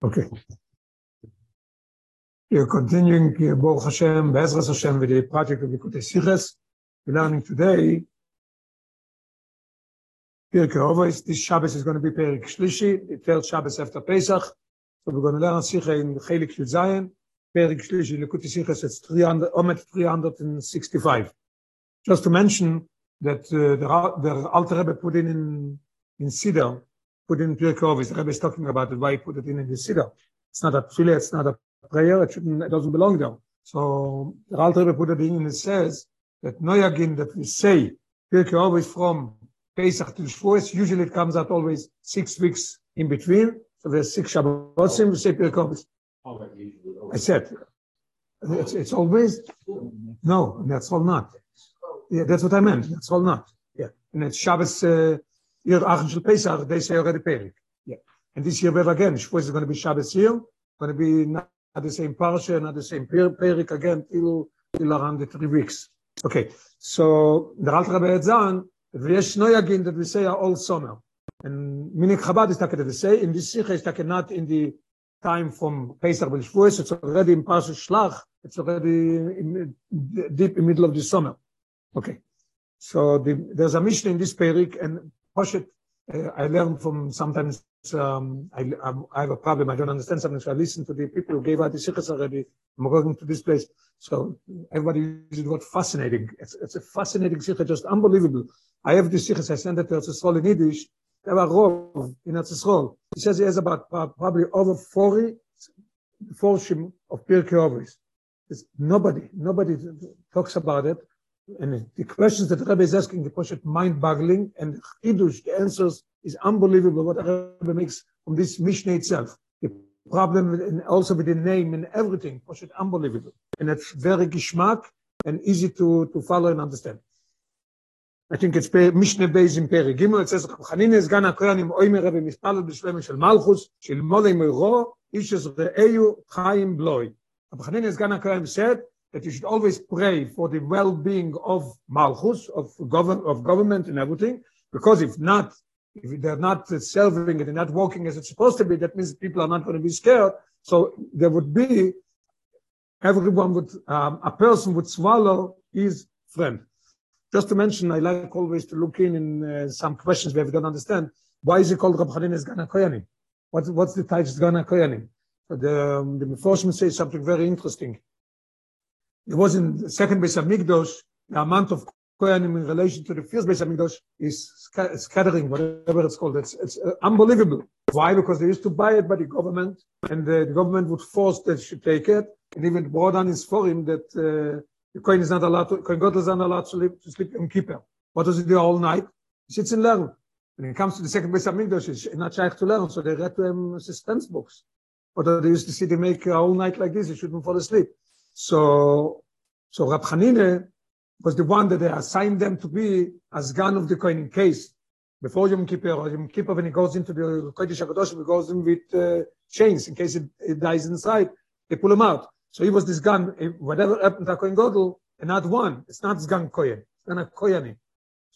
Okay. We are continuing, Baruch Hashem, Be'ezras Hashem, with the project of Likutei Siches. We're learning today, Pirkei Avos. This Shabbos is going to be Perik Shlishi, the third Shabbos after Pesach. So we're going to learn Sicha in Chelik Shil Zayin. Perik Shlishi, Likutei Siches, it's 300, Omet 365. Just to mention that uh, the, the Alter Rebbe put in in, in Siddur, put in Pirkei. The Rebbe is talking about it, why put it in in the Siddur. It's not a tefillah, it's not a prayer, it, shouldn't, it doesn't belong there. So the Alter Rebbe put it in and it says that Noyagin that we say Pirkei from Pesach to Shavuos, usually it comes out always six weeks in between. So there's six Shabbosim, we say Pirkei. I said, it's, it's always, no, that's all not. Yeah, that's what I meant, that's all not. Yeah, and it's Shabbos, uh, year Achim Shel Pesach, they say already Perik. Yeah. And this year we have again, Shavuos is going to be Shabbos here, going to be not the same Parsha, not the same Perik again, till, till around the three weeks. Okay, so the Alter Rebbe Etzan, ויש נויגים that we say are all summer. And Minik Chabad is taken, to say, in this Sicha is taken not in the time from Pesach and Shavuos, it's already in Parsha Shlach, it's already in, deep in the middle of the summer. Okay. So the, there's a mission in this Perik, and Poshet, uh, I learned from sometimes, um, I, I, have a problem, I don't understand something, so I listen to the people who gave out the Sikhs already, I'm going to this place. So everybody uses the word fascinating. It's, it's a fascinating Sikh, just unbelievable. I have the Sikhs, I send it to Erzsrol in Yiddish, there are Rov in Erzsrol. He says he has about uh, probably over 40 portion of Pirkei Avos. Nobody, nobody talks about it. And the questions that Rebbe is asking, the question mind-boggling, and Chidush, the answers is unbelievable what Rebbe makes from this Mishnah itself. The problem and also with the name and everything, Poshet unbelievable. And it's very geschmack and easy to, to follow and understand. I think it's Mishnah based in Peri Gimel. It says, Chanin is Gana Koyanim Oimer Rebbe Mispalel B'Shlem Shel Shel Molei Meiro Ish Es Re'eyu Chaim Bloi. Chanin is Gana Koyanim said, that you should always pray for the well-being of Malchus, of, govern, of government and everything, because if not, if they're not serving it and not working as it's supposed to be, that means people are not going to be scared. So there would be, everyone would, um, a person would swallow his friend. Just to mention, I like always to look in in uh, some questions where we don't understand. Why is it called Rab Chanin Koyanim? What's, what's the title Gana Koyanim? The, um, the Meforshim says something very interesting. It was in the second base of Migdosh, the amount of Koyanim in relation to the first base of Migdosh is scattering, whatever it's called. It's, it's uh, unbelievable. Why? Because they used to buy it by the government, and the, the government would force that she take it, and even brought on his foreign that uh, the Kohen is not allowed to, Gadol is not allowed to, live, to sleep in Kippur. What does he do all night? He sits and learns. When it comes to the second base of Migdosh, he's not shy to learn, so they read to him suspense books. Or they used to see they make a whole night like this, he shouldn't fall asleep. So, so Rab Hanine was the one that they assigned them to be as gun of the coin in case before Yom Kippur or Yom Kippur when he goes into the Kodesh HaKadosh, he goes in with uh, chains in case it, dies inside. They pull him out. So he was this gun, whatever happened to Kohen Gadol, and not one. It's not gun Kohen. It's not a.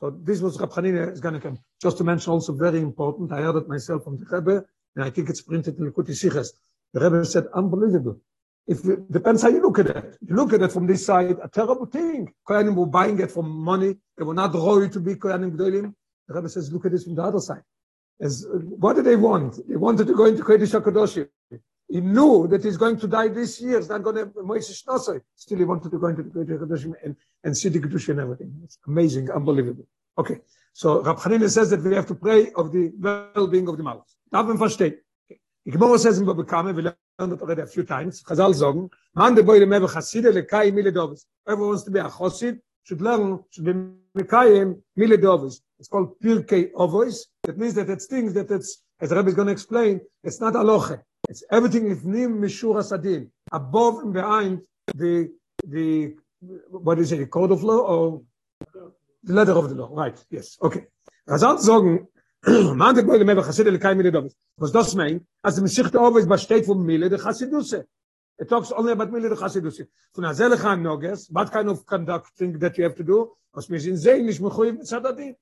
So this was Rab Hanine come. Just to mention also very important, I heard it myself from the Rebbe, and I think it's printed in the Likutei Siches. The Rebbe said, unbelievable. If it depends how you look at it. You look at it from this side, a terrible thing. Kohanim were buying it for money. They were not royal to be Kohanim Gdolim. The Rebbe says, look at this from the other side. As, what did they want? They wanted to go into Kodesh HaKadoshim. He knew that he's going to die this year. He's not going to Moises Shnosai. Still, he wanted to go into the Kodesh HaKadoshim and, and see the Kedusha and everything. It's amazing, unbelievable. Okay. So Rab Hanina says that we have to pray of the well-being of the Malchus. Darf man verstehen. Die Gemara says in Babakame, it already a few times, Chazal sagen, man de boile mebe chaside le kai mile dovis. Whoever wants to be a chosid should learn, should be mekayim mile dovis. It's called Pirkei Ovois. That means that it's things that it's, as Rebbe is going to explain, it's not aloche. It's everything is nim mishur asadim. Above and behind the, the, what is it, the code of law or the letter of the law. Right, yes, okay. Chazal sagen, man de boile mebe chaside le kai mile dovis. Was das meint, as the Mashiach always besteht von Mille de Chassiduse. It talks only about Mille de Chassiduse. Von der Zelcha Noges, what kind of conducting that you have to do? Was mir sind sehen nicht mechoyim mitzad adin.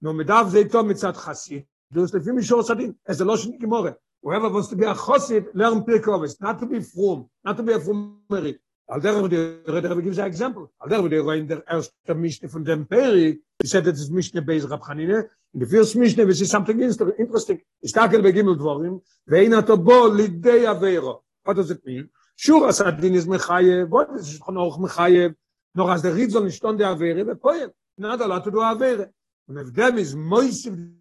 No medav ze ito mitzad Chassid. Du hast lefim mishor sadin. Es a loschen gemore. whoever wants to be a chosid, learn Pirkovis, not to be from, not to be a frumery. Al der der der gives an example. Al der der in der erste Mishnah von dem Peri, he said that it's Mishnah based Rab Hanine. In the first Mishnah we see something interesting. Is takel begimel dvorim, vein ato bo lidei avero. What does it mean? Shur asadin is mechaye, what is it noch mechaye? Noch as der Rizon nicht stand der avere, ve poem. Nada la to do avere. Und if them is moisiv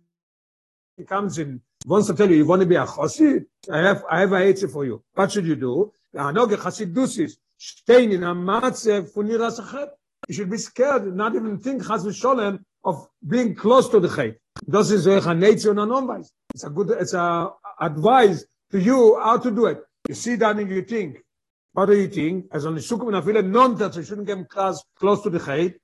comes in wants to tell you you want to be a chassid i have i have a answer for you what should you do the anoge chassid dusis staying in a matze von ihrer sache you should be scared not even think has sholem of being close to the chay this is a nature and non it's a good it's a advice to you how to do it. You see that and you think. What do you think? As on the sukum na viele non that you shouldn't get close close to the chay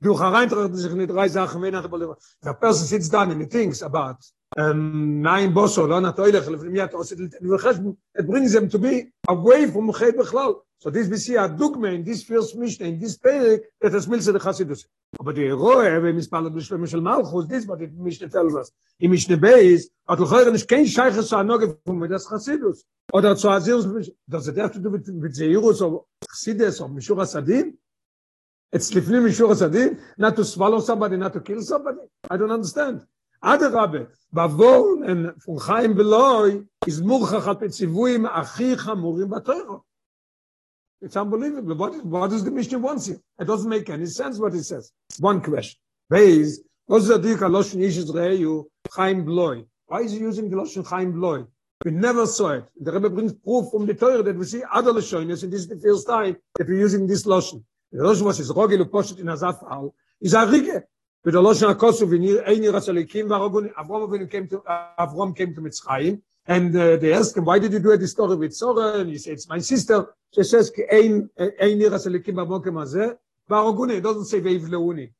du rein tracht sich nicht drei Sachen wenn er der person sits down and thinks about nein bosso lo na toile khlef mi at oset le tnu khash et bring them to be away from khay bkhlal so this we see a dogma in this first mission in this pelik that is milse de khasidus aber de roe we mispal de shlem shel malchus this but it mis to tell us im mis beis at le khoyr nis kein shaykh sa no ge fun mit das khasidus oder zu azirus das der to do mit mit zeirus ob khasidus of mishur asadin it's lifnim mishur asadin not to swallow somebody not to kill somebody i don't understand From Chaim Beloy is murchach al petzivuim achi chamurim batoiro. It's unbelievable. What, what does the Mishnah want here? It doesn't make any sense what it says. One question. Base, what's the dik alosh nishes reyu Chaim Beloy? Why is he using the Lashon Chaim Beloy? We never saw it. The Rebbe brings proof from the Torah that we see other Lashonis, and this is the first time that we're using this Lashon. Der Rosh was is rogel poshet in azaf au. Is a rige. Mit der Losh na kosu vin ihr ein ihrer Salikim war rogun Avrom vin came to Avrom came to Mitzrayim and uh, they asked him why did you do this story with Sora and he said it's my sister she says ki ein ein ihrer Salikim ba mokem ze war it doesn't say vev leuni.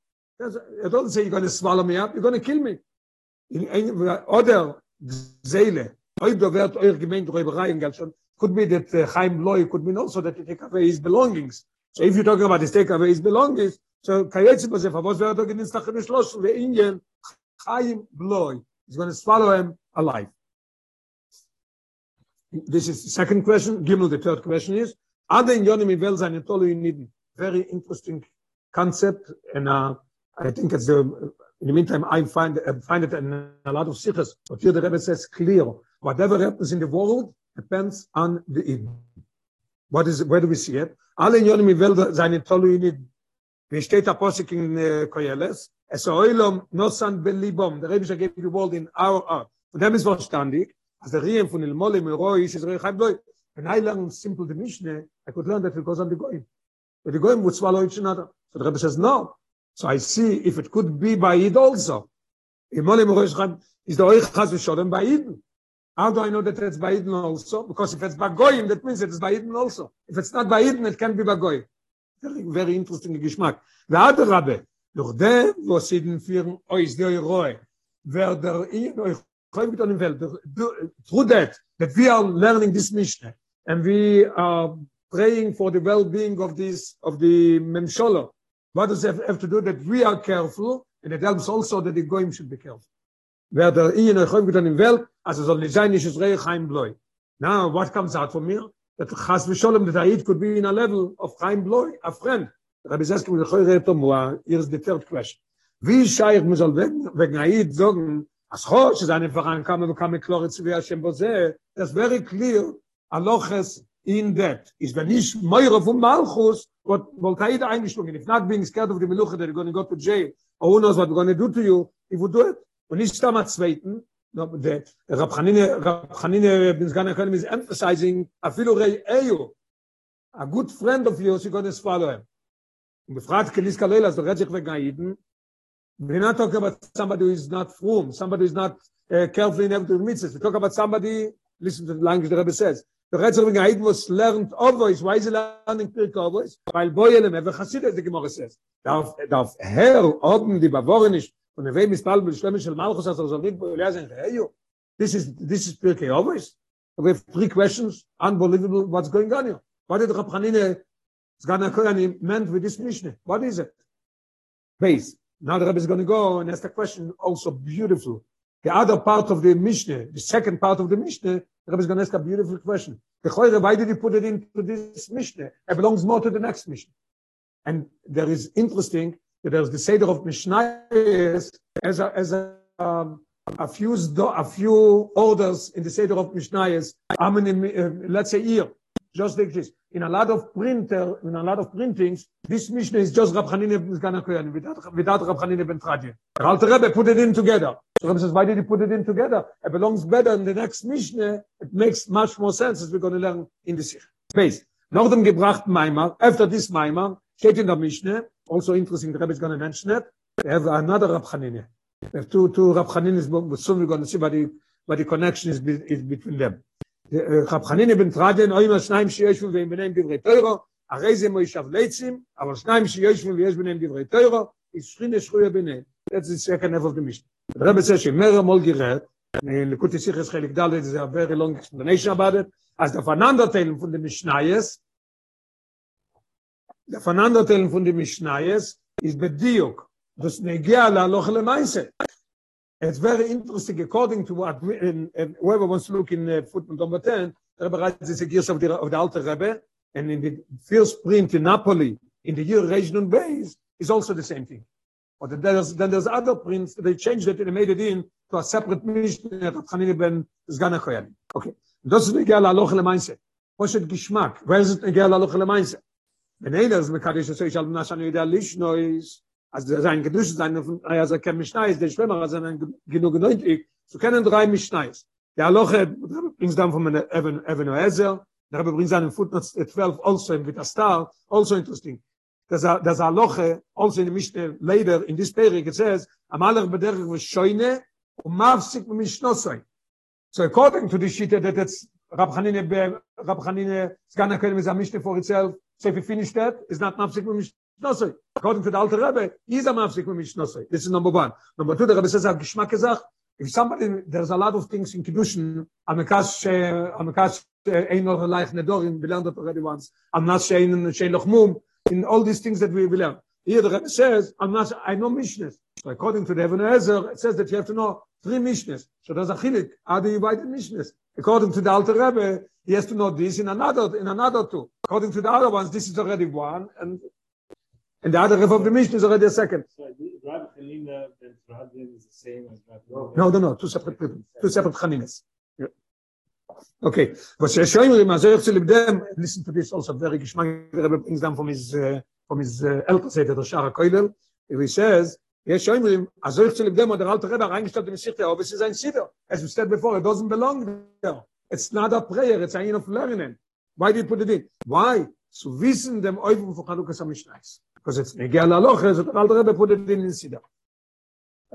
It doesn't say you're going to swallow me up you're going to kill me. Oder Zeile. Oi dovert gemeint Galshon could be that uh, Chaim Loy could mean also that he take away his belongings. So if you're talking about the take away his belongings, so kayetzi b'zeh, favos ve'ato genin stachim shlosh, ve'inyen chayim bloy. He's going to swallow him alive. This is the second question. Gimel, the third question is, are the yonim ivel zayin tolu in Very interesting concept, and uh, I think it's the, in the meantime, I find, I find it in a lot of sikhs, but here the Rebbe says clear, whatever happens in the world depends on the Eden. What is, where do we see it? alle in jonem welt seine tolle in wie steht der posik in koyeles es oilom no san belibom der rebisch gibt die world in our art. Und dem ist verstandig als der rein von el mole mero ist es rein boy and i learn simple the mishne i could learn that because i'm the going but the going would swallow each other so the rebbe says no. So i see if it could be by it also. El mole mero is the oich has shoden by it How do I know that it's by Eden also? Because if it's by Goyim, that means it's by Eden also. If it's not by Eden, it can be by Goyim. Very, interesting geschmack. The other Rabbi, durch dem, wo sie den führen, ois der Roi, wer der Ien, oi choy mit onim Welt, through that, that we are learning this Mishnah, and we are praying for the well-being of this, of the Memshola, what does it have to do that we are careful, and it helps also that the Goyim should be careful. wer der in der Chöp getan in Welt, also soll nicht sein, nicht es Chaim Bloi. Now, what comes out from mir? That Chas V'Sholem, that Aid could be in a level of Chaim Bloi, a friend. Rabbi Zeski, mit der Chöp Reto Mua, here's the third question. Wie scheich mir soll wegen Aid sagen, as Chosh, es eine Verein kam, und kam mit Kloritz, wie Hashem Bose, that's very clear, aloches in that. Is wenn ich Meure von Malchus, what wollte Aid eingeschlungen, if not being scared of the Meluche, that going to go to jail, or who knows what we're going to do to you, he would do it. nicht stamm am zweiten no der rabkhanine rabkhanine bin zgan economy is emphasizing a filore ayo a good friend of yours you going to follow him und befragt kenis kalela so redt sich wegen aiden we're not talking about somebody who is not from somebody who is not uh, careful in every mitzvah we talk about somebody listen to the language the rabbi says. The redt sich wegen aiden was learned always why is learning to always weil boyelem ever chasid the gemara says. Darf darf her oben die bavornisch und wenn mit malchus sagen this is this is okay always we have three questions unbelievable what's going on here what did rabkhanine zgana koyani meant with this mission what is it base Now the Rebbe is going to go and ask a question also beautiful. The other part of the Mishnah, the second part of the Mishnah, the Rebbe is going to ask a beautiful question. The why did he put it into this Mishnah? It belongs more to the next Mishnah. And there is interesting there's the Seder of Mishnah as a, as a, um, a few a few orders in the Seder of Mishnayos. Many? Uh, let's say here, just like this. In a lot of printer, in a lot of printings, this Mishnah is just Rab Chanine Zgan Kohen without without Rab Chanine ben Tradian. The Alter Rebbe put it in together. So Rebbe says, why did he put it in together? It belongs better in the next Mishnah. It makes much more sense as we're going to learn in the Sikh. Gebrachten Maimar, after this Maimar, steht in der Mishnah, also interesting, the Rebbe is going to mention it, have another Rab Chanine. They have two, two Rab Chanines, but soon we're going to see what the, what the connection is, is between them. רב חנינא בן טראדן או עם שניים שישבו והם ביניהם דברי תוירו הרי זה מוישב ליצים אבל שניים שישבו ויש ביניהם דברי תוירו ישכין שכויה ביניהם that's the second half of the mission the Rebbe says שמר המול גירת לקוטי סיכס חלק ד' זה a very long explanation about it. As the Fernando teilen von dem Mishnayes Von dem Mishnayes ist bediok das negia la loch le maise it's very interesting according to what in, in whoever wants to look in uh, footnote number 10 the Rebbe writes this gears of the of the Alter Rebbe and in the first print in Napoli in the year regional base is also the same thing. But there's then there's other prints they changed it and made it in to a separate Mishnah that Hanine ben Zgan Koyan okay das ist egal aloch meinse was ist geschmack wer ist egal aloch le meinse wenn er das mekadisch so ich alben nachan ide lich neus also sein gedusch sein von ja so kem schneis der schwimmer also ein genug genug zu kennen drei mich schneis der loch bringt dann von meine even even ezel der habe bringt seinen footnotes 12 also in with a star also interesting. Das das a loch also in mich leider in this pere it says amaler bederg was scheine und mafsik mit mich so according to the shit that that's rabkhanine rabkhanine skana kelm ze mishte for itself so if you finish that, it's not mafsik mit Schnosse. According to the Alter Rebbe, he's a mafsik with Schnosse. This is number one. Number two, the Rebbe says, Geschmack gesagt, if somebody, there's a lot of things in Kiddushin, Amekash, Amekash, ein noch leich nedorim, we learned that already once, not saying shein lochmum, in all these things that we will learn. Here the Rebbe says, not, I know Mishnes. So according to the Evan Ezer, it says that you have to know three Mishnes. So there's a chilik. How do you buy the Mishnes? According to the Alter Rebbe, he has to know this in another, in another two. According to the other ones, this is already one, and And the other half of the Mishnah is already a second. rabbi is the same as one No, no, no, two separate people, two separate Chaninas. Yeah. Okay, was er schon immer so zu dem listen to this also very geschmack der brings down from his uh, from his uh, elder said der Shara Koilel he says yes schon immer also zu dem der alte Rebbe reingestellt in sich aber es ist ein Siddur as we said before it doesn't belong there. It's not a prayer it's a kind of learning. Why do you put it in? Why? Zu wissen dem Eufung von Chanukas Mishnais. Because it's Negia Laloch, so the Alter Rebbe put it in the Siddur.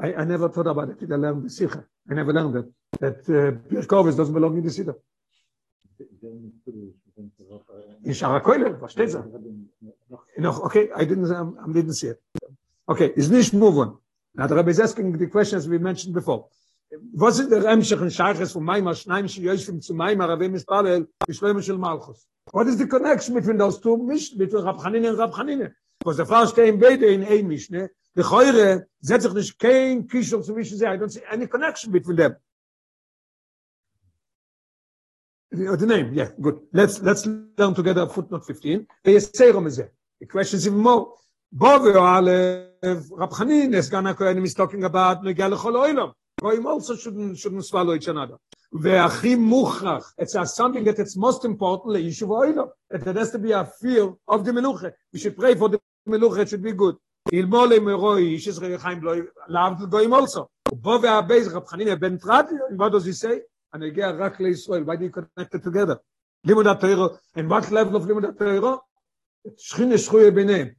I, I never thought about it, I learned the Sikha. I never learned that, that uh, Pirkovis doesn't belong in the Siddur. In Shara Koilel, was steht okay, I didn't, I didn't see it. Okay, is nicht moving. Now the rabbi is asking the questions we mentioned before. Was ist der und Scheiches von Maimar, Schneim, zu Maimar, Malchus? What is the connection between those two Mishnah, between Rab Hanine and Rab Hanine? Because the Frau stehen beide in ein mishne. the Choyre setzt sich nicht kein Kishon zu I don't see any connection between them. The, the name, yeah, good. Let's, let's learn together footnote 15. The question is even more. Rab Hanin is gonna Kohen is talking about Megel Chol Oilom. Goyim also shouldn't, shouldn't swallow each another. Ve'achim muchach. It's something that it's most important, le'ishu v'oilom. That has to be a fear of the meluche. You should pray for the meluche, it should be good. Ilmo le'meroi, ish is rechaim lo'i, la'avdil goyim also. Bo ve'abeiz, Rab Hanin, ben Trad, what does he say? And again, rak le'Israel. Why do you connect it together? Limud ha'Torah. And what level of limud ha'Torah? Shchine shchuye b'neim.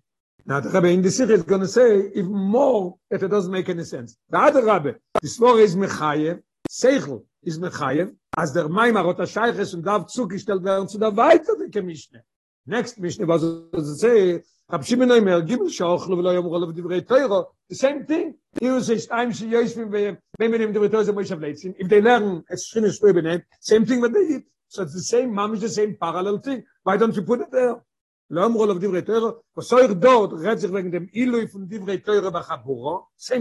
Now the Rebbe in the Sikh is going to say, if more, if it doesn't make any sense. The other Rebbe, the Svore is Mechayev, Seichel is Mechayev, as der Maim Arot HaShaiches und Dav zugestellt werden zu der Weiter der Kemishne. Next Mishne, was it was to say, Rab Shimeno Imer, Gimel Shaochlo, Velo Yom Rolo, Vdivrei Teiro, the same thing, he was a Shtayim Shi Yoishvim, Vemenim Dvrei Teiro, Zemoy Shavleitzin, if they learn, it's Shrinish Rebbe, same thing what they eat. So it's the same, mamish the same parallel thing. Why don't you put it there? Same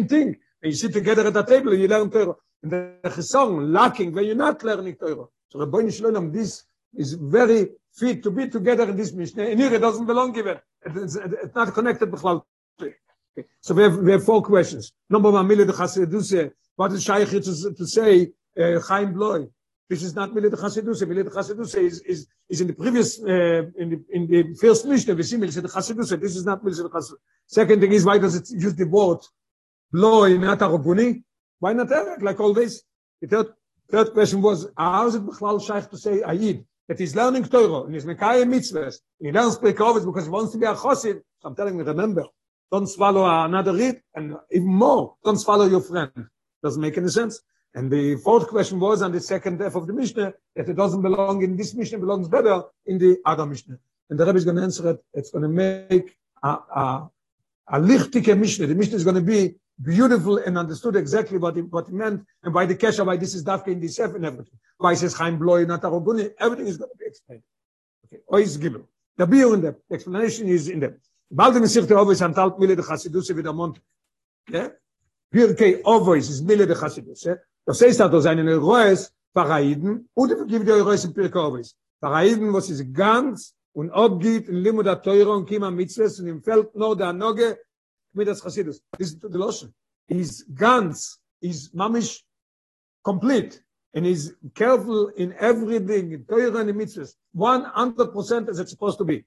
thing, you sit together at the table, you learn Teure, and the Chesong, lacking, when you're not learning Teure. So Rabbi Nishloinam, this is very fit to be together in this Mishnah, and here it doesn't belong given, it's, it's not connected Bechlal. Okay. So we have, we have four questions. Number one, Mille de Chassiduse, what is Shaykh to, to say, uh, Chaim Bloy, this is not Mili de Chasiduse. Mili de Chasiduse is, is, is in the previous, uh, in, the, in the first Mishnah, we see Mili de Chasiduse. This is not Mili de Chasiduse. Second thing is, why does it use the word Bloy, not? Why not Eric, like this? The third, third question was, how is it Bechlal Shaykh to say Ayid? That he's learning Torah, and he's Mekayah mitzvahs, and he learns Prekovitz because he wants to be a Chosid. So I'm telling you, remember, don't swallow another reed, and even more, don't swallow your friend. Doesn't make any sense. And the fourth question was on the second half of the Mishnah, that it doesn't belong in this Mishnah, belongs better in the other Mishnah. And the Rebbe is going to answer it. It's going to make a, a, a lichtike Mishnah. The Mishnah is going to be beautiful and understood exactly what it, what it meant and why the kesha, why this is dafke in the Sef and everything. Why says Chaim Bloy, not Aroguni, everything is going to be explained. Okay, Ois Gimel. The beer in the explanation is in the bald in sich der Ovois antalt mile de Chassidus wieder Mont. Ja? Pirkei Ovois is mile de. Das heißt, dass seine Reus Paraiden und er gibt die Reus in Pirkei Ovois. Paraiden, was ist ganz und obgibt in Limud der Teure und Kima und im Feld nur der Noge mit das Chassidus. This is the lotion. He's ganz, he's mamish complete and he's careful in everything, in Teure and Mitzvahs. 100% as it's supposed to be.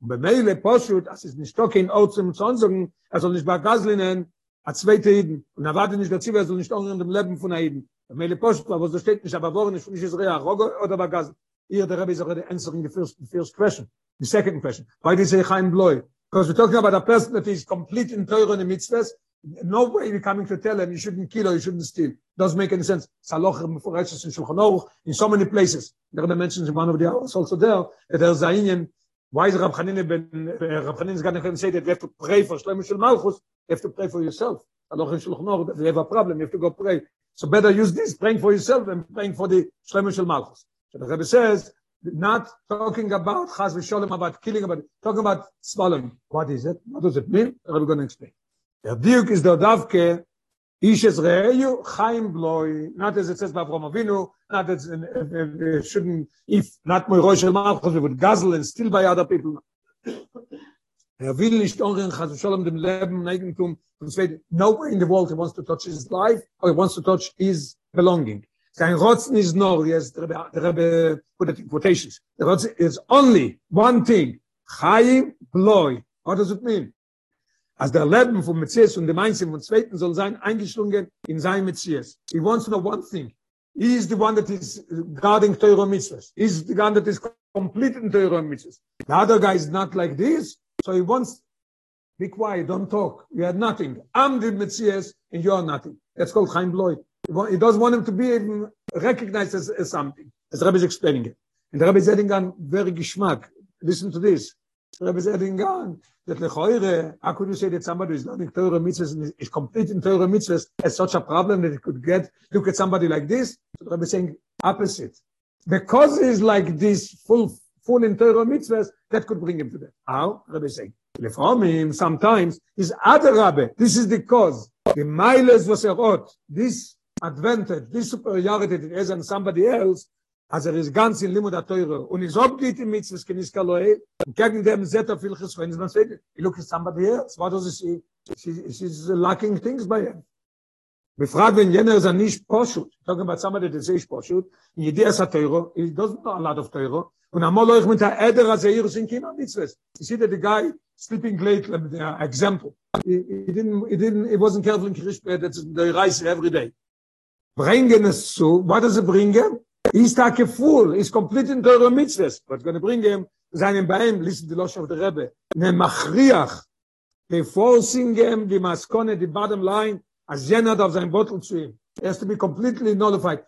Und bei Meile Poshut, das ist nicht Stock in Ort zum Zonsogen, er soll nicht bei Gaslinen, a zweite Iden, und er wartet nicht dazu, er soll nicht in dem Leben von Iden. Bei Meile Poshut, wo so steht nicht, aber worin ist nicht Israel, Rogo oder Gasl. Hier, der Rebbe ist auch der answering the first, the first question, the second question. Why did he say Chaim Bloy? Because we're talking about a person that is complete in Torah and in mitzvahs, no way you're coming to tell him you shouldn't kill or you shouldn't steal. Doesn't make any sense. Saloch in Shulchan in so many places. The Rebbe mentions in one of the hours also there, that there's a Indian Why is Rab Chanine ben uh, Chanine is going to say that you have to pray for Shlomo Shel Malchus, you have to pray for yourself. Aloch Shulchan Aruch, you have a problem, you have to go pray. So better use this, praying for yourself and praying for the Shlomo Shel Malchus. So the Rebbe says, not talking about Chaz v'Sholem, about killing, about talking about swallowing. What is it? What does it mean? The Rebbe going to explain. The Duke is the Davke, Ish Re'eyu, Chaim Bloi, not as it says by Avraham Avinu, not that uh, uh, shouldn't if not my rosh malchus we would guzzle and steal by other people. Er will nicht ongen has shalom dem leben und zweit no way in the world he wants to touch his life or he wants to touch his belonging. Sein rotzen yes der der put it in quotations. The rotzen is only one thing chaim bloy. What does it mean as der leben vom Metzies und dem Einzigen und Zweiten soll sein eingeschlungen in sein Metzies. He wants to know one thing. He is the one that is guarding Torah mitzvahs. He is the one that is completing Torah mitzvahs. The other guy is not like this, so he wants, be quiet, don't talk. You had nothing. I'm the Messias and you are nothing. That's called Chaim Bloy. He doesn't want him to be even recognized as, as something, as Rebbe is explaining it. And the Rebbe is adding on very geschmack. Listen to this. Rebbe is adding on that lechoire, how could you say that somebody is learning Torah mitzvahs and is complete in Torah mitzvahs as such a problem that it could get, look at somebody like this? So Rebbe saying opposite. Because he's like this, full, full in Torah mitzvahs, that could bring him to that. How? Rebbe saying. Lefomim, sometimes, is other Rabbi. This is the cause. The miles was erot. This advantage, this superiority that has on somebody else, as er ist ganz in Limud HaTeure und ist obgeht in Mitzvahs kenis Kaloe und gegen dem Zeta viel Chesroin ist man sagt, he look at somebody else, what does he see? She's lacking things by him. Befragt, wenn jener ist nicht Poshut, talking about somebody that says Poshut, in Yediyas HaTeure, he doesn't know a lot of Teure, und amol euch mit der Eder, als er hier ist in Kima Mitzvahs. You see that the guy sleeping late, the example, he, didn't, he didn't, he wasn't careful in Kirishbet, that's the rice every day. Bringen es zu, what does it bringen? He's tak a fool. He's complete in Torah mitzvahs. What's going to bring him? Seinen Bein, listen to the Losh of the Rebbe. Ne machriach. They forcing him, the maskone, the bottom line, as jenad of sein bottle to him. He has to be completely nullified.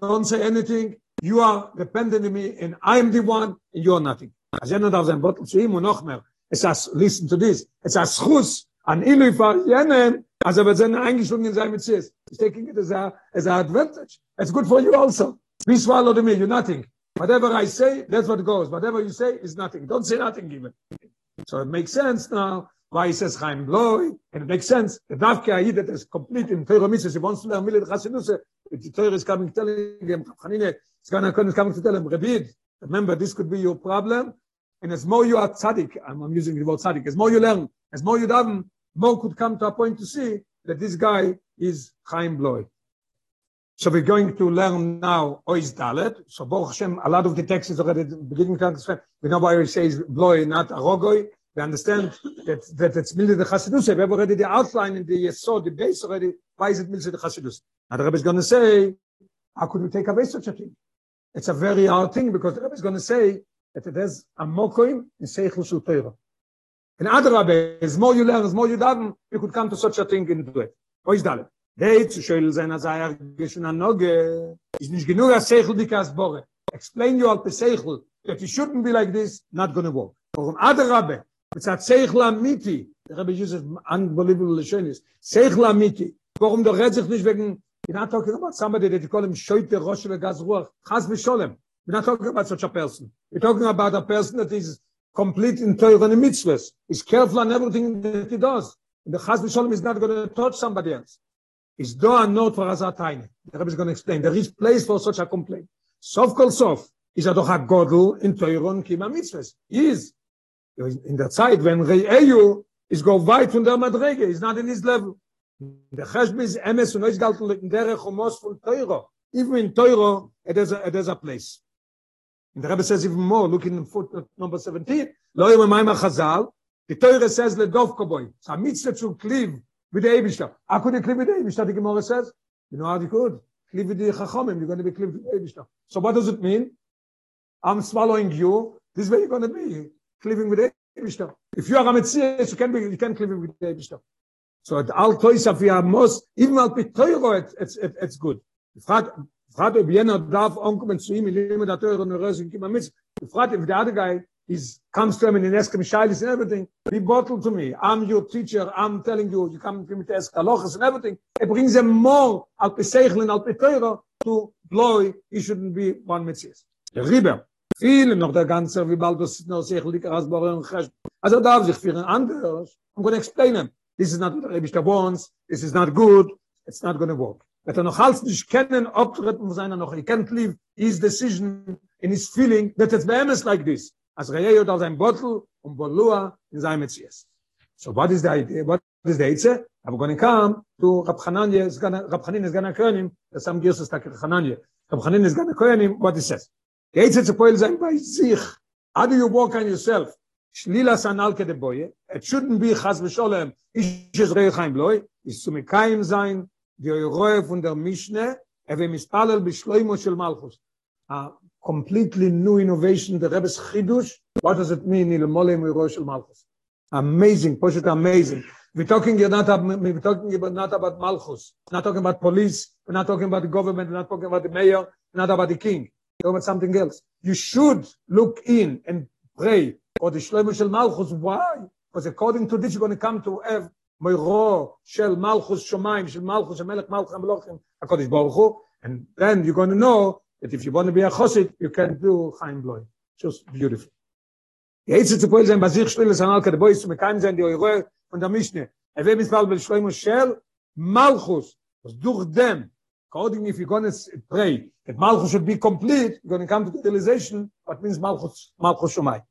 Don't say anything. You are dependent on me, and I am the one, and you are nothing. As jenad of sein bottle to him, und noch mehr. Es has, listen to this. Es has schus an ilu far jenen, as er wird seine eingeschlungen in sein Metzies. He's taking it as a, as a advantage. It's good for you also. Be swallowed me, you're nothing. Whatever I say, that's what goes. Whatever you say is nothing. Don't say nothing even. So it makes sense now why he says Chaim Bloy, and it makes sense. The Davke Ayid that is complete in Torah Mitzvah, he wants to learn Milet Chasidus, the Torah is coming telling him, Chanine, it's going to come to tell him, Rabid, remember this could be your problem, and as more you are tzaddik, I'm, I'm using the word tzaddik, as more you learn, as more you daven, more could come to a point to see that this guy is Chaim Bloy. So we're going to learn now Ois Dalet. So Baruch Hashem, a lot of the text is already beginning to understand. We know why he says Bloy, not Arogoi. We understand that, that it's Milde the Chassidus. We have already the outline in the Yesod, the base already. Why is it Milde the Chassidus? Now the Rebbe is going to say, how could we take away such a thing? It's a very hard thing because the Rebbe is going to say that it has a mokoim in Seichel Shul Torah. In other Rebbe, as more you learn, as more you daven, you could come to such a thing in the way. Ois Dalet. Deit zu schöl sein as er geschun an noge is nicht genug a sechel dikas bore explain you all the sechel that you shouldn't be like this not to work. Warum other rabbe mit sagt sechel am miti der rabbe uses unbelievable schönes sechel am miti warum der redt sich nicht wegen in hat talking about somebody that you call him shoyte rosh ve gaz ruach. Chas ve sholem we're not talking about such a person. We're talking about a person that is complete in Torah and mitzvahs. Is careful on everything that he does. And the chas ve sholem is not going to touch somebody else is do a note for a tiny. The Rebbe is going to explain. There is place for such a complaint. Sof kol sof is a doch a in Teuron kima mitzvahs. He is. In der side when Re'eyu is go weit von der Madrege, is not in his level. The Cheshbe is emes und ois galten in der Chomos von Teuro. Even in Teuro, it is a, it is a place. And the Rebbe says even more, look in footnote uh, number 17, lo yom amayim ha-chazal, the Teuro says le dovkoboy. It's a mitzvah to cleave the Eibishter. How could you cleave with the Eibishter? The Gemara says, you know how you could? Cleave with the Chachomim, you're going to be cleaved with the Eibishter. So what does it mean? I'm swallowing you, this is where you're going to be, cleaving with the Eibishter. If you are a Metzies, you can be, you can cleave with the Eibishter. So at all toys of your most, even al pitoiro, it's, it's, it's good. Fragt, fragt, ob jener darf onkommen zu ihm, in dem der Teure und der Röse, in Kima Mitz. Fragt, if the other guy is comes to him and ask him shilas and everything. Be bottled to me. I'm your teacher. I'm telling you you come to me to ask halachas and everything. It brings them more al pesegel and al petero to blow he shouldn't be one mitzvah the viel noch der ganze wie bald das noch sich lik as boren khas also darf sich für anders i'm going to explain him. This is not the wants. This is not good. It's not going to work. Wenn er noch halt nicht kennen, von seiner noch, he can't leave his decision in his feeling that it's behemoth like this. As reyo da sein bottle und bolua in sein metzies so what is the idea? What is the idea? i'm going to come to rab hananya is going to rab hananya is going to koyanim the some gives us like hananya rab hananya is going to koyanim what it says? The idea to poil sein bei sich how do you walk on yourself shlila sanal ke de boye it shouldn't be khas besholem is es rei khaim loy is zum kein sein die roe von der er will mispalel beschleimo shel malchus. A completely new innovation the Rebbe's Chidush. What does it mean Malchus? Amazing, Poshet amazing. We're talking not we're talking about not about Malchus. We're not talking about police. We're not talking about the government. We're not talking about the mayor. We're not about the king. We're talking about something else. You should look in and pray for the Shlomo Shel Malchus. Why? Because according to this, you're going to come to have Moiro Shel Malchus Shomayim Shel Malchus Melech Malchus. And then you're going to know that if you want to be a chosid, you can do Chaim Bloy. Just beautiful. Jetzt zu poil sein basich stille sanal kad boy ist mit kein sein die eure von der mischne. Er will mismal bei shloim shel malchus. Was durch dem according if you gonna pray that malchus should be complete, you're going to come to the realization what means malchus malchus shomai.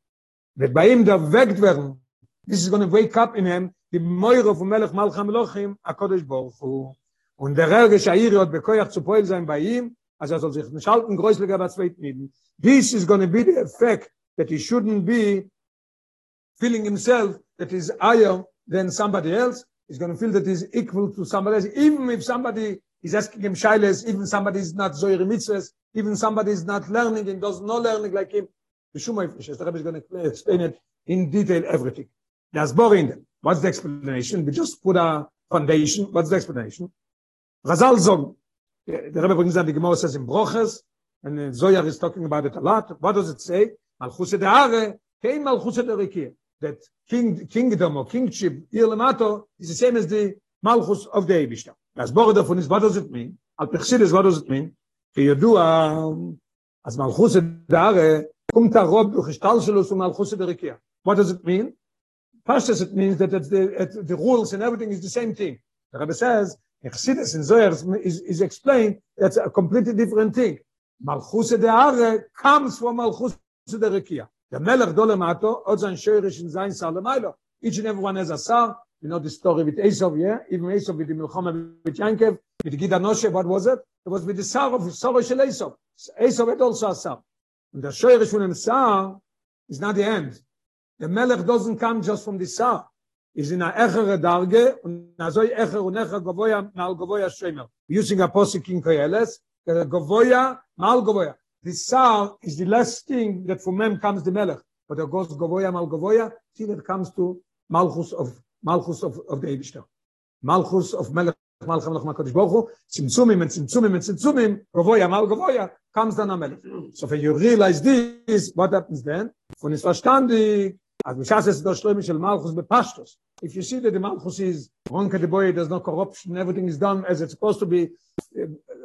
Wird bei ihm da weckt werden. This is going to wake up in him the moire von melch malcham lochim a kodesh baruch hu. Und der Rege Shair hat bekoyach zu poil sein bei ihm also soll sich nicht halten größlicher was weit nehmen this is going to be the effect that he shouldn't be feeling himself that is higher than somebody else. He's going to feel that he's equal to somebody else. Even if somebody is asking him shiles even somebody is not so mitzvahs even somebody is not learning and does not learning like him. The shumay fish the rabbi is going to explain it in detail everything. That's boring them. What's the explanation? We just put a foundation. What's the explanation? Razal zog the Rebbe brings down the Gemara says in Broches, and Zoyar is talking about it a lot. What does it say? Malchus de Are, kein Malchus de Rekia. That king, kingdom or kingship, Ir Lemato, is the same as the Malchus of the Eibishter. As Bore davon is, what does it mean? Al Pechsidis, what does it mean? As kumt a rob durch stalselus um malchus der rekia what does it mean first it means that the the rules and everything is the same thing the rabbi says Exodus in Zohar is, is explained that's a completely different thing. Malchus de Are comes from Malchus de Rekia. The Melech Dole Mato, Odzan Shoyrish in Zayin Sar Lemailo. Each and everyone has a Sar. You know the story with Esau, yeah? Even Esau with the Milchama with Yankev, with Gida Noshe, what was it? It was with the Sar of Sorosh Shel Esau. Esau had also a Sar. And the from the Sar is not the end. The Melech doesn't come just from the Sar. Is in a echere darge und na so echer und echer govoya mal govoya shemer using a posik in koyeles der govoya mal govoya. This sound is the last thing that from mem comes the melech. But there goes govoya mal govoya till it comes to malchus of malchus of of the ebishter malchus of melech mal khamlach ma kodesh bochu tzimtzumim and tzimtzumim and tzimtzumim govoya mal govoya comes the melech. So when you realize this what happens then? Von is verstandig malchus if you see that the malchus is the boy there's no corruption everything is done as it's supposed to be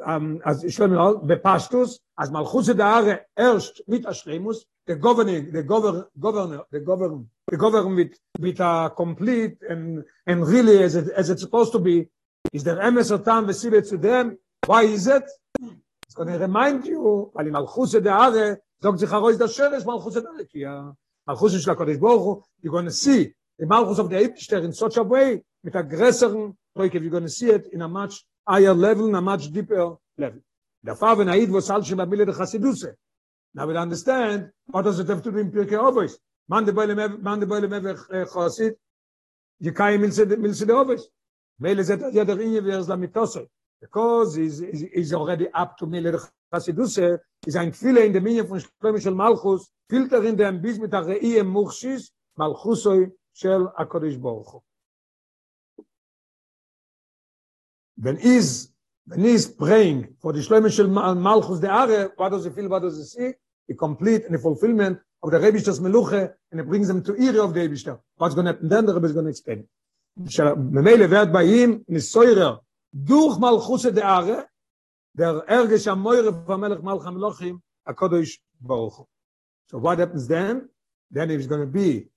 um as shloim al be pashtos as malchus de are erst mit a shlemus the governing the governor governor the governor the governor with with a complete and and really as it, as it's supposed to be. Is there emes otam ve to them? Why is it? It's going to remind you weil malchus de are sagt sich heraus das schönes malchus de are Malchus של הקודש ברוך הוא, you're going to see the Malchus of the Eibishter in such a way, mit a größeren Reuke, you're going to see it in a much higher level, in a much deeper level. Der Fall, wenn Aid, wo es halt schon bei Mille der Chassiduse. Now we'll understand, what does it have to do in Pirkei Ovois? Man de boile man de boile mevech chassid, je kai milse milse de Ovois. Mele zet ja der inje wer es la mitose. Because is is already up to Mille der Chassiduse, is ein viele in der Minje von Shlomishel Malchus, filter in dem bis mit der Reie Muchshis, Malchusoi של הקודש ברוך הוא. When is when is praying for the Shlomo של Malchus de Are, what does he feel, what does he see? A complete and a fulfillment of the Rebishter's Meluche, and it brings them to Iri of the Rebishter. What's going to happen then, the Rebbe is going to explain. ממילא ועד באים נסוירר דוך מלכוס דה ארה, der kodesh baruch so what happens then then he's going to be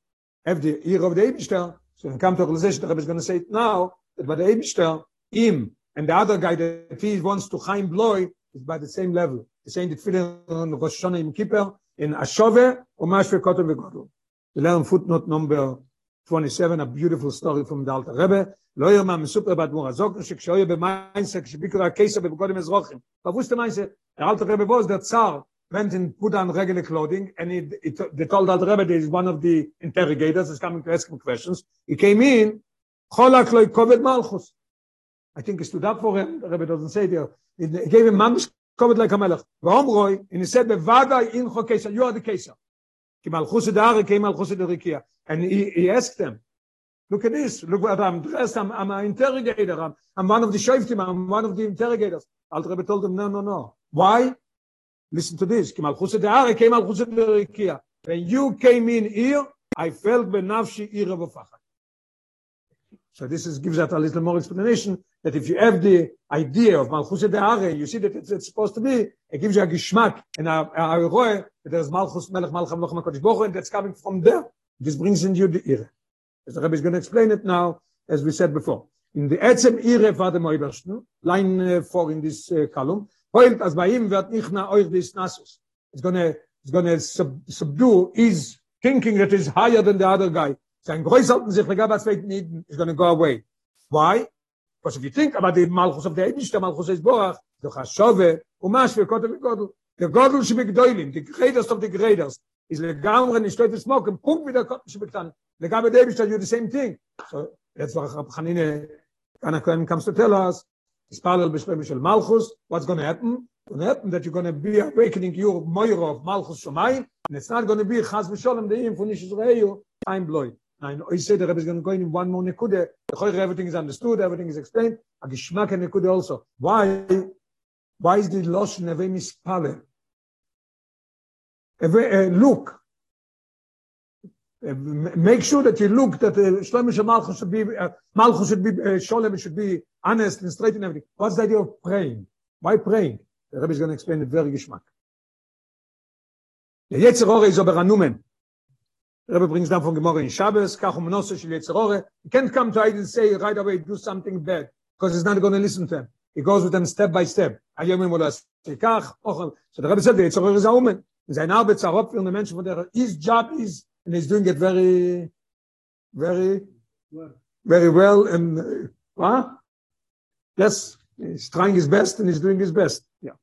have the ear of the Eibishter, so in come to realization, the Rebbe is going to say it now, that by the Eibishter, him and the other guy that he wants to Chaim Bloy is by the same level. He's saying that Tefillin on Rosh Hashanah in Kippur, in Ashove, or Mashve Kotel Vegodl. We learn footnote number 27, a beautiful story from the Alter Rebbe, לא ירמה מסופר באדמו"ר הזוק, שכשהוא יהיה במיינסה, כשביקרו הקיסר בבגודים אזרוכים. פבוסט המיינסה, אלתר רבי בוז, דר צר, went and put on regular clothing and he, he they told that Rebbe is one of the interrogators is coming to ask him questions. He came in, Cholak loy kovet malchus. I think he stood up for him. The Rebbe doesn't say there. He gave him mamish kovet like a melech. Roy, and he said, Bevada in chokesa, you are the kesa. Ki malchus edare came malchus edarikia. And he, he asked them, look at this, look what I'm dressed, I'm, I'm an interrogator, I'm, I'm one of the shoftim, I'm one of the interrogators. Alter Rebbe told them, no, no, no. Why? listen to this. When you came in here i felt benafshi ira bafach so this is gives that a little more explanation that if you have the idea of malchus de are you see that it's, it's supposed to be it gives you a geschmack and a, a, a that there's malchus melch malcham noch ma kodesh bochu and that's coming from there this brings in you the ira as the rabbi is going to explain it now as we said before in the etzem for the moibersten line uh, 4 in this uh, column Point as bei ihm wird nicht nach euch des Nassus. It's gonna it's gonna sub, subdue is thinking that is higher than the other guy. Sein sollten sich egal was weit nicht is gonna go away. Why? Because if you think about the Malchus of the Eidish, the Malchus is Boach, the Chashove, Umash, Vekote, Vekote, the Godel should be Gdoilim, the greatest of the greatest, is nicht steht es smoke, Punkt wieder kommt nicht bekannt. Legamre David you the same thing. So, jetzt war Hanine, Kana comes to tell us, Spalal b'shpem shel Malchus, what's going to happen? It's going to happen that you're going to be awakening your moira of Malchus Shomayim, and it's not going to be Chaz v'sholem de'im for Nish Yisraelu, I'm blood. Now, I say the Rebbe is going to go in one more nekude. Everything is understood, everything is explained. A gishmak and nekude also. Why? Why is the losh neve mispale? Uh, look, make sure that you look that uh, Shlomo Malchus should be uh, Malchus should be uh, Sholem should be honest and straight in everything. What's the idea of praying? Why praying? The Rebbe is going to explain it very geschmack. Der Yetzirore is aber anumen. Rebbe brings down from Gemara in Shabbos, kach um nosse shel Yetzirore. You can't come to and say right away, do something bad, because he's not going to listen to him. He goes with them step by step. Ayomim olas kach. So the Rebbe said, the Yetzirore is a woman. Sein Arbeit zarop für eine Menschen, von der his job is, and he's doing it very, very, very well, and, uh, what? Yes, he's trying his best, and he's doing his best. Yeah.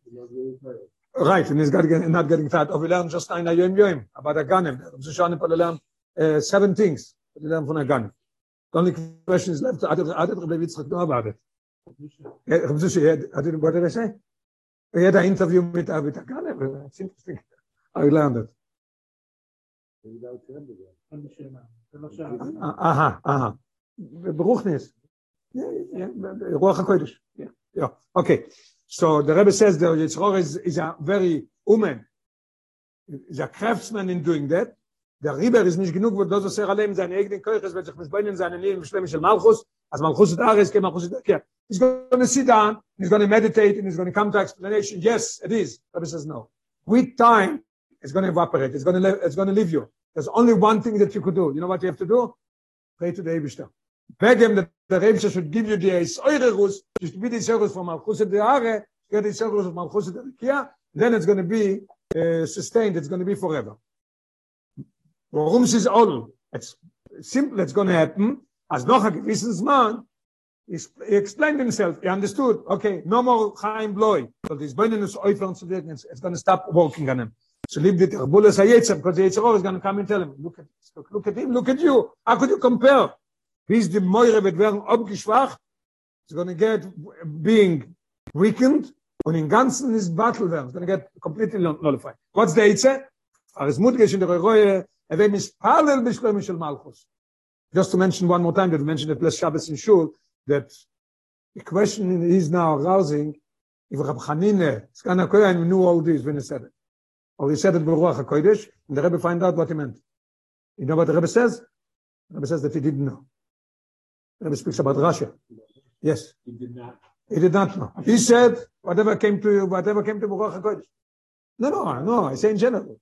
Right, and he's got not getting fat. Or we just ein yom yom about a ganem. So shani learn uh, seven things. We learn from a ganem. The only question is left. Rabbi Yitzchak know about it. Rabbi Yitzchak, Adel, what did I say? We had an interview with uh, with a ganem. It's interesting. I learned it. Aha, aha. Beruchnis. Yeah, yeah, Ruach HaKodesh. Yeah, yeah. Okay. So the Rebbe says the Yitzchor is, is a very woman, is a craftsman in doing that. Der Rieber ist nicht genug, wo das so sehr allein seine eigenen Kirche, wird sich mit Beinen seine Leben schlimm של Malchus, als Malchus ist Ares, kein Malchus ist yeah. He's going to sit down, he's going to meditate, and he's going to come to explanation. Yes, it is. Rebbe says no. With time, it's going to evaporate. It's going to, it's going to leave you. There's only one thing that you could do. You know what you have to do? Pray to the Eibishter. beg him that the Rebbe should give you the Esoirerus, just be the Esoirerus from Malchus de Are, get the Esoirerus of Malchus de Rikia, then it's going to be uh, sustained, it's going to be forever. Warum ist all? It's simple, it's going to happen, as noch a gewissen Zman, he explained himself, he understood, okay, no more Chaim Bloy, so this burning is oifern zu wirken, it's going to stop working on him. So leave the Terbulas HaYetzer, because the Yetzirah is going to come and tell him, look at, look at him, look at you, how could you compare? die Meure wird werden abgeschwacht, it's going to get being weakened, und im Ganzen ist battle werden, it's going to get completely nullified. What's the Eitze? Aris Mutgesh in der Reroye, er wird mispalel beschleumen של Malchus. Just to mention one more time, that we mentioned it last Shabbos in Shul, that the question is now arousing, if Rab Chanine, Skana Koyan, knew all this when he said it. Or he said it Beruach HaKodesh, and the Rebbe find out what he meant. You know what the Rebbe says? The Rebbe says that he didn't know. The Rebbe speaks about Russia. Yes. He did not. He did not know. He said, whatever came to you, whatever came to Beruach HaKodesh. No, no, no, I say in general.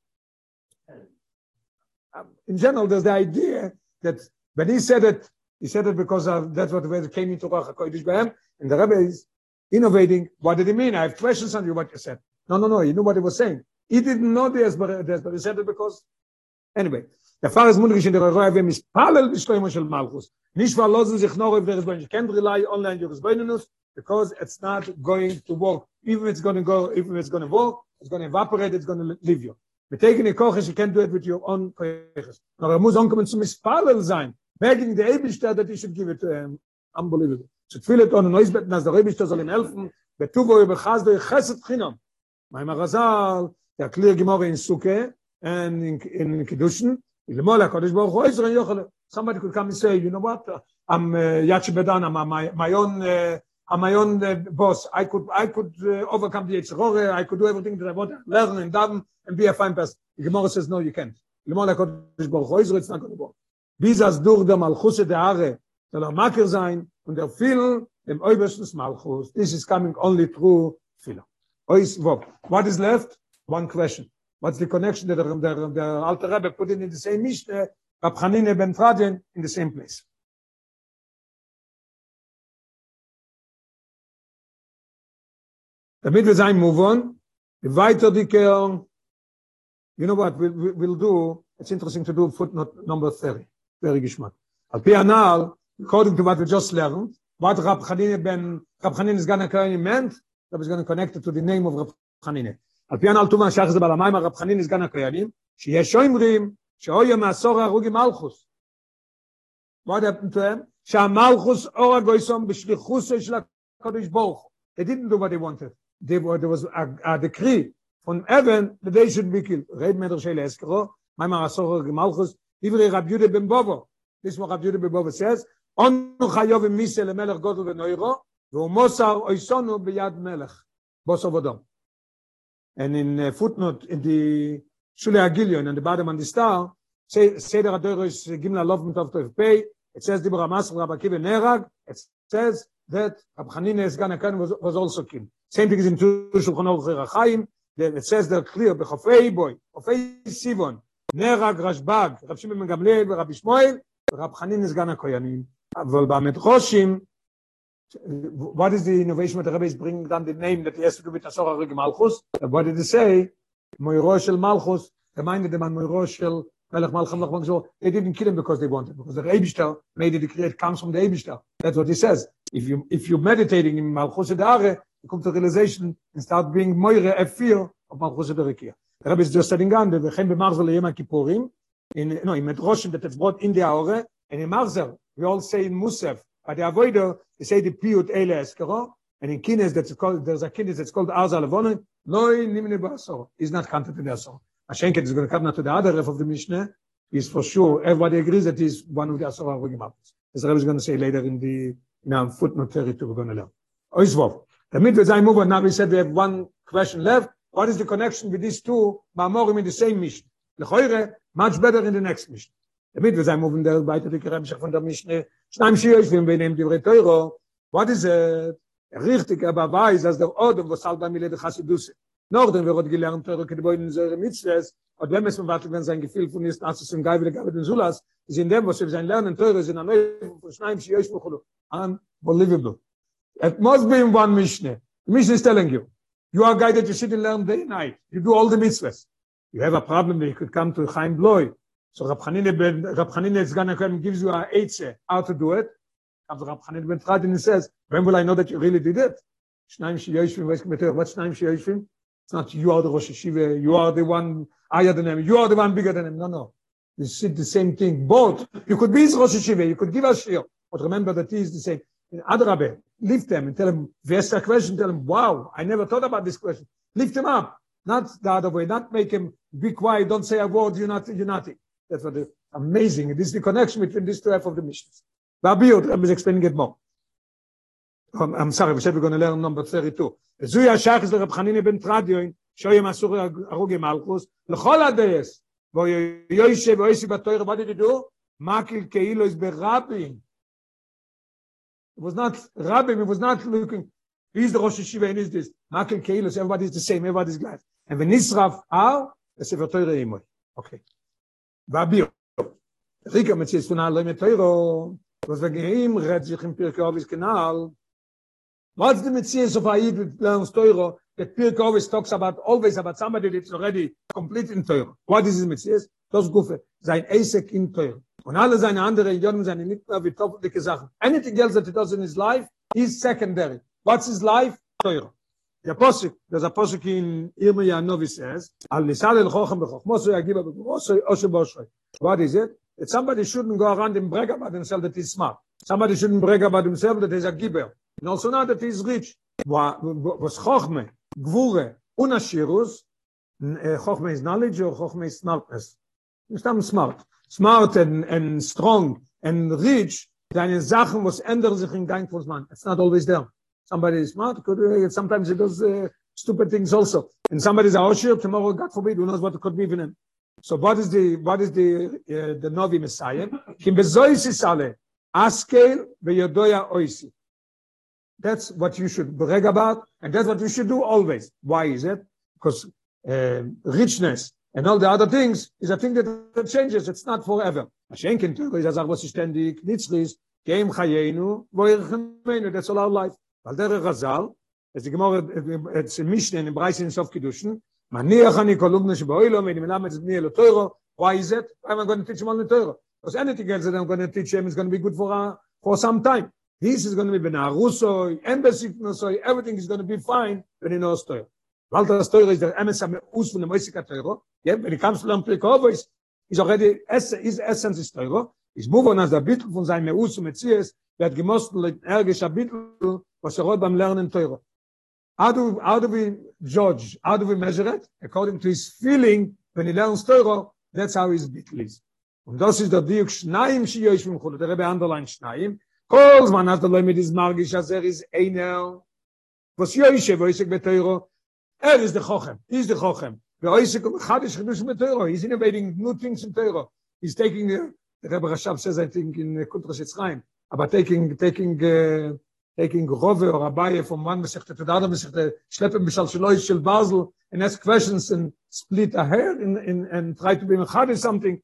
Um, in general, there's the idea that when he said it, he said it because of that's what came into Beruach HaKodesh Bahem, and the Rebbe is innovating. What did he mean? I have questions on you, what you said. No, no, no, you knew what he was saying. He didn't know this, but, but he said it because, anyway. Der Fall ist mundrisch in der Reue, wenn es Palel beschleunigung של Malchus. Nicht verlassen sich noch auf der Resbein. You can't rely on your Resbeinus, because it's not going to work. Even if it's going to go, even if it's going to work, it's going to evaporate, it's going to leave you. Taking a koches, you can't do it with your own koches. Aber er muss ankommen zum Mispalel sein. Begging the Eibishter that he should give it to him. Unbelievable. So tfill it on a noise beten, as der Eibishter soll ihm helfen, betuvo über chasdo, chesed chinam. Maim Arazal, der clear gemorre in Suke, and in, in Kedushin, Ilmola Kodesh Baruch Hu Ezra Yochel. Somebody could come and say, you know what? I'm uh, Yachi Bedan. I'm my, my own uh, I'm my own uh, boss. I could I could uh, overcome the Yitzchore. I could do everything that I want, learn and daven and be a fine person. The Gemara says no, you can't. Ilmola Kodesh Baruch Hu Ezra. It's not going to work. Bis as dur der Malchus der Are soll er Maker sein und er viel dem obersten Malchus. This is coming only through Fila. What is left? One question. What's the connection that the, the, the Alter Rebbe put in, in the same Mishnah, Rab Chanine ben Fradjen, in the same place? Damit wir sein move on, weiter die you know what we'll, we'll do, it's interesting to do footnote number 30, very geschmack. Al pi anal, according to what we just learned, what Rab Chanine ben, Rab is going to meant, that is going to connect it to the name of Rab Chanine. על פי הנעל טובה שייך זה בעל המים הרב חנין לסגן הכללים, שיש שאומרים שאויה מעשור הרוגי מלכוס. מה אתה מתואם? שהמלכוס אור הגויסום בשליחוס של הקודש ברוך. They didn't do what they wanted. They, were, there was a, a decree from heaven that they should be killed. Red Meder Shele Eskero, Maimar Asor Malchus, Ivri Rab Yudah Ben Bovo. This one Rab Yudah Ben Bovo says, Onu Chayov Im Misa Le Melech Godel Ve Neuro, Ve Umosar Oysonu Biyad Melech. Bosov Odom. and in a footnote in the Shule Agilion and the bottom on the star say say the Rador is gimla love mit of pay it says the Ramas Rabbi Kiva Nerag it says that Rab Hanina is gonna was, was also killed same thing is in Shulchan Aruch Chaim then it says there clear בחופי boy חופי סיבון נרג רשב"ג רב שמעון בן גמליאל ורבי שמואל ורב חנין סגן הכהנים אבל במדרושים what is the innovation that the Rebbe is bringing down the name that he has to do with Asor HaRig Malchus? What did he say? Moiro shel Malchus. Reminded them on Moiro shel Melech Malcham Lach they didn't kill him because they wanted because the Eibishter made it it comes from the Eibishter that's what he says. If you if you're meditating in Malchus Dare you come to realization and start being Moire a fear of Malchus Dare The Rebbe is just setting on the Vechem b'Marzel Yom Kippurim, in no in Medroshim that it's brought in the Aure, and in Marzel we all say in Musaf, by the Avoider they say the Piyut Eile Eskero, and in Kines that's called there's a Kines that's called Arza Levone, Loi Nimne Ba'asor, is not counted in the Asor. Ashenket is going to come to the other ref of the Mishnah, is for sure everybody agrees that he's one of the Asor Arugim Apos. As the Rebbe is going to say later in the in our footnote 32 we're going to learn. Oizvov. The mitzvah move on now we said we have one question left. What is the connection with these two Mamorim in the same mission? Lechoire, much better in the next mission. Damit wir sein moving der weiter die Rebschach von der Mischne. Wenn wir nehmen die Teuro. What is it? Richtig, aber weiß, dass der Ode, wo Salba Mille de Chassidus, noch den wir heute gelernt, Teuro, kede in Säure Mitzvahs, und wenn es man wartet, wenn sein Gefühl von ist, als es im Geibel, Gabe den Sulas, ist in dem, was wir sein Lernen, Teuro, sind an euch, von Schneim sie euch, unbelievable. It must be in one Mischne. The Mischne is telling you, You are guided to sit and learn day night. You do all the mitzvahs. You have a problem you could come to Chaim Bloy. So Rab Chanine ben, Rab is going to gives you a eitze how to do it. Comes Rab Chanine ben he says, when will I know that you really did it? Shnaim what's Shnaim sheyoshvim? It's not you are the Rosh Hashiva, you are the one higher than him, you are the one bigger than him. No, no. You sit the same thing. Both. You could be his Rosh Hashiva, you could give us shir. But remember that he is the same. In Adrabe, lift them and tell them, if a question, tell them, wow, I never thought about this question. Lift him up, not the other way, not make him be quiet, don't say a word, you're not, you're not. That's what is amazing. This is the connection between these two half of the missions. Rabbi I'm explaining it more. I'm, I'm sorry, we said we're going to learn number 32. זוי השייך זה רב חניני בן טרדיון, שוים אסור הרוגי מלכוס, לכל הדייס, ויושב ואויסי בתויר, what did he do? מקל כאילו is ברבים, It was not Rabbim, it was not looking, he's the Rosh Hashiva and is this. Makel Keilos, everybody is the same, everybody is glad. And when Nisraf Ar, the Sefer Torah Imoy. Okay. Metzies von Aloi Metoiro, was wir geheim, red sich im Pirke Ovis Kanal. What's the Metzies of Aid with learns Torah, that Pirke Ovis talks about always about somebody that's already complete in Torah. What is the Metzies? Das Gufe, sein Eisek in Torah. Und alle seine andere Religionen seine nicht mehr wie topfliche Sachen. Anything else that he does in his life is secondary. What's his life? Teure. Posik, there's a Posik in Irmia Novi says, Al Nisal el Chochem bechokmoso yagiba bechokmoso oshe boshoy. What is it? That somebody shouldn't go around and brag about himself that he's smart. Somebody shouldn't brag about himself that he's a giver. And also not that he's rich. Was Chochme, Gvure, Unashirus, eh, Chochme is knowledge or Chochme is smartness? You're smart. smart and, and strong and rich, deine Sachen, was ändern sich in dein Kursmann. It's not always there. Somebody is smart, could, sometimes he does uh, stupid things also. And somebody is a tomorrow, God forbid, who knows what could be even him. So what is the, what is the, uh, the Novi Messiah? Kim askel oisi. That's what you should brag about, and that's what you should do always. Why is it? Because uh, richness and all the other things is a thing that, changes it's not forever that's all our life al der gazal es gemor et mishne in breisen sof geduschen man nea kan ikol um nes boy lo mit el toiro why is it? I am going to teach him on the toiro was anything else that I'm going to teach him is going to be good for a for some time. This is going to be ben aruso embassy no so everything is going to be fine but in ostoy alta ostoy is the emes am us von dem Oisika kategorie yeah when it comes to lampicovis is already is essence is toiro Ich buvo nas a bitl von seinem us und zies, wird gemost ergisch a bitl, was er rot beim lernen teuro. How do how do we judge? How do we measure it? According to his feeling when he learns teuro, that's how his bitl is. Und das ist der Diuk Schneim, sie ich im Khol, der Rebbe Anderlein Schneim. Kol man hat der mit is magisch, as er is einer. Was sie ich wo ich mit teuro. Er is der Khochem, is der Khochem. ve ich kommt hat ich mit teuro, is in waiting new things in teuro. He's taking the Rebbe Rashab says, I think, in uh, Kuntras Yitzchayim, about taking, taking, uh, taking Rove or Abaye from one Masechta to the other Masechta, schleppen Bishal Shaloi Shel Basel, and ask questions and split a hair in, in, and try to be mechad something,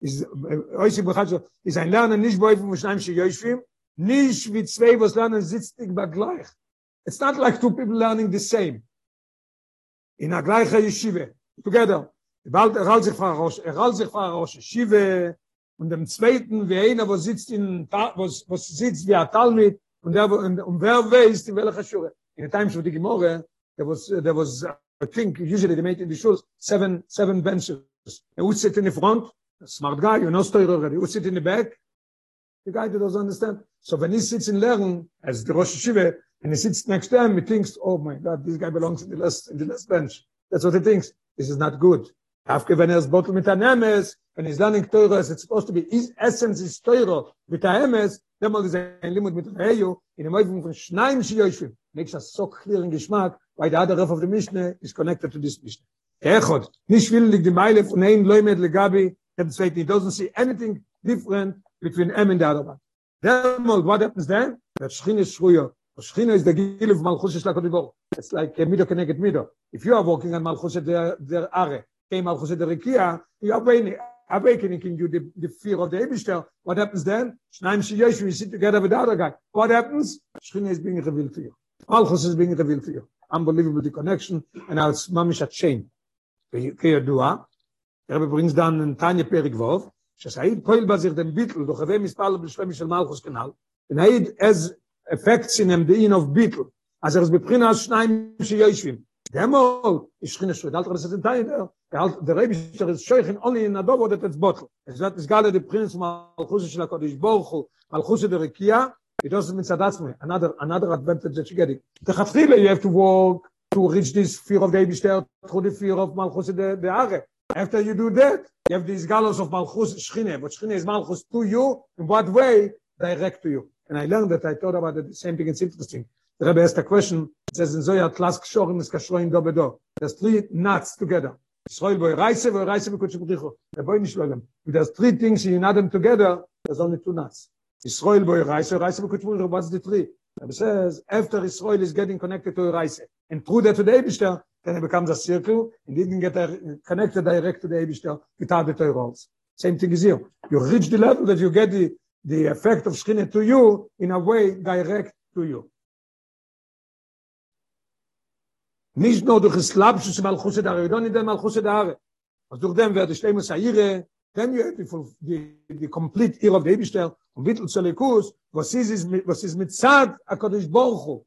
is oisi bechad is ein lernen nicht bei von schneim shi yoshvim nicht wie zwei was lernen sitzt ich bei it's not like two people learning the same. In a gleiche yeshiva. Together. Er halt sich von rosh er halt sich von rosh shiva und dem zweiten wie einer wo sitzt in was was sitzt wie a talmid und der und wer weiß in welcher shura in the times of the gemore there was there was i think usually they made in the shuls seven seven benches. Er would sit in the front a smart guy you know story already who sit in the back. The guy that doesn't understand. So when he sits in learn as the rosh shiva and he sits next to him he thinks oh my god this guy belongs in the last in the last bench. That's what he thinks. This is not good after when he's bottle mit anemes when he's learning torah it's supposed to be his essence is torah mit anemes then is ein limit mit reyo in a way von schneim shi makes us so clear in geschmack weil the other half of the mishne is connected to this mishne Echot, nicht will die Meile von ein Leumet legabi and say he doesn't see anything different between him and the other one. Then what happens then? That Shechina is Shchuya. Shechina is the Gil of Malchus Shla Kodibor. It's like a Mido connected Mido. If you are walking on Malchus der der Are, came al Chesed the awakening, awakening in you the, the fear of the Eibishter. What happens then? Shnaim Sheyesh, we sit together with the other guy. What happens? Shechina is being revealed to you. Malchus is being revealed to you. Unbelievable the connection, and now it's mamish chain. כידוע, הרב brings down in Tanya פרק ווב, שסעיד פועל בזיר דם ביטל, דוחבי מספר לבשלמי Malchus מלכוס And ונעיד as effects in them the in of ביטל, as אז בבחינה שניים שיושבים, demol ich kenne so alt das teil der der rebe is scheuchen only in adobo that it's bottle is that is gale the prince mal khus the kodesh borchu mal khus der rekia it doesn't mean that's me another another advantage that you get getting. the khafrila you have to walk to reach this fear of the Eibishter through the fear of Malchus the Be'are. After you do that, you have these galos of Malchus Shchine, but Shchine is Malchus to you, in what way? Direct to you. And I learned that I thought about it, the same thing, it's interesting. The Rebbe asked a question, it says in Zoya, Tlas Kshorim is Kashroin do bedo. There's three nuts together. Yisroel boy reise, boy reise boy kutsh b'chicho. The boy nishlo There's three things, you nut them together, there's only two nuts. Yisroel boy reise, reise boy kutsh b'chicho, what's the three? Rebbe says, after Yisroel is getting connected to reise, and through that to the Eibishter, then it becomes a circle and didn't get connected direct to the Eibishter without the Torahs. Same thing is here. You reach the level that you get the, the effect of Shekhinah to you in a way direct to you. nicht nur durch es labsch zum alchus der redon in dem alchus der are was durch dem wird steim es ihre denn ihr die die die komplett ihre webstel und bitte zu lekus was is was is mit sad a kodish borchu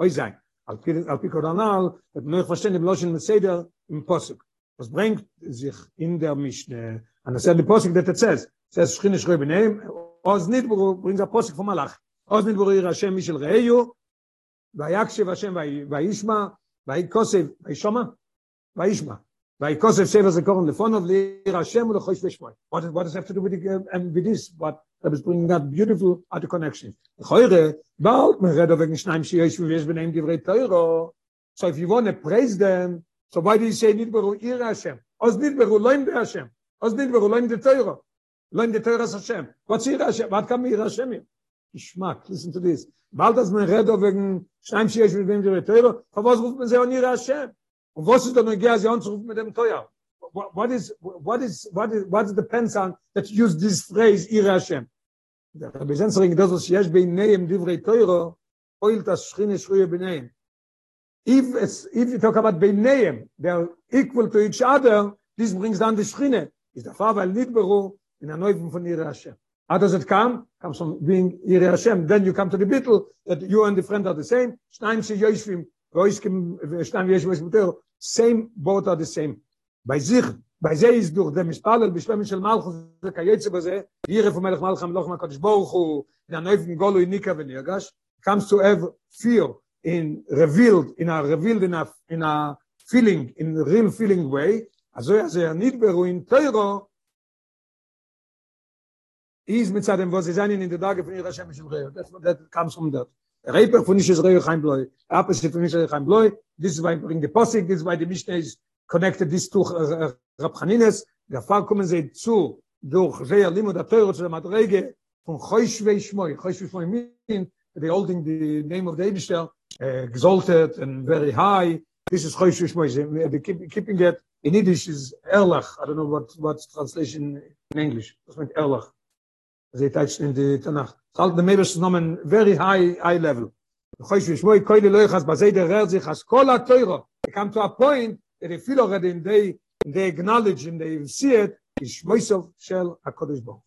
oi sein al pir al pir ronal et noi verstehen im loschen mit im posuk. Was bringt sich in der mischne? An der selbe posuk der tzes tzes schrine schreiben nehmen Oz nit bringt der posuk vom malach. Aus nit bringt ihr schem mischel reyu ויקשב השם וישמע, kosev shev ze korn lefon of ir shem lo khosh veshmoy what what does have to do with the, and with this? What that is bringing that beautiful at the connection heute bald mir red wegen schneim wir benehmen die teuro so if you want to praise them so why do you say nit beru ir hashem aus nit beru loim be hashem. Aus nit beru loim de teuro loim de teuro hashem. Was ir hashem? Was kam ir hashem geschmack. Listen to this. Bald das mir red wegen schneim ich wir benehmen die red teuro was ruft man sie an ir hashem und was ist dann noch gas anzurufen mit dem teuer? What is what is what is what depends on that use this phrase ir hashem der besentsring das was yes bei neim divrei toiro oil das schine shruye beneim if it's if you talk about bei neim they're equal to each other this brings down the schine is der fa weil nit beru in der neufen von ir hashem how does it come? Comes from being ir hashem. Then you come to the bittel that you and the friend are the same. Same both are the same. Bei sich bei ze is durch dem spalel beschwem של von melch malcham loch ma kodesh boruch hu der neufen golo in nika wenn gash comes to have fear in revealed in a revealed in a in a feeling in a real feeling way. Er nit beru in teuro is mit zadem was sie in der tage von ihrer schemischen rei das that comes from that Reiper von nicht Israel kein Bloy. Apes von nicht Israel kein Bloy. This is why bring the posik, this is why the Mishnah is connected this to uh, Rab Chanines, der Fall kommen sie zu durch sehr Limo der Teure zu der Madrege von Choyshwe Shmoy, Shmoy mean, they holding the name of the Eibishter, uh, exalted and very high, this is Chosh Shmoy. The keep, keeping it in Yiddish is Erlach. I don't know what what's translation in English. Das meint Erlach. They touched in the Tanakh. All the Meibers nomen very high high level. Chosh Shmoy koile lo yachas bazei der rer sich kol ha-toiro. They come to a point that they feel already in they, they acknowledge and they see it is Shmoysov Shel HaKodesh Baruch.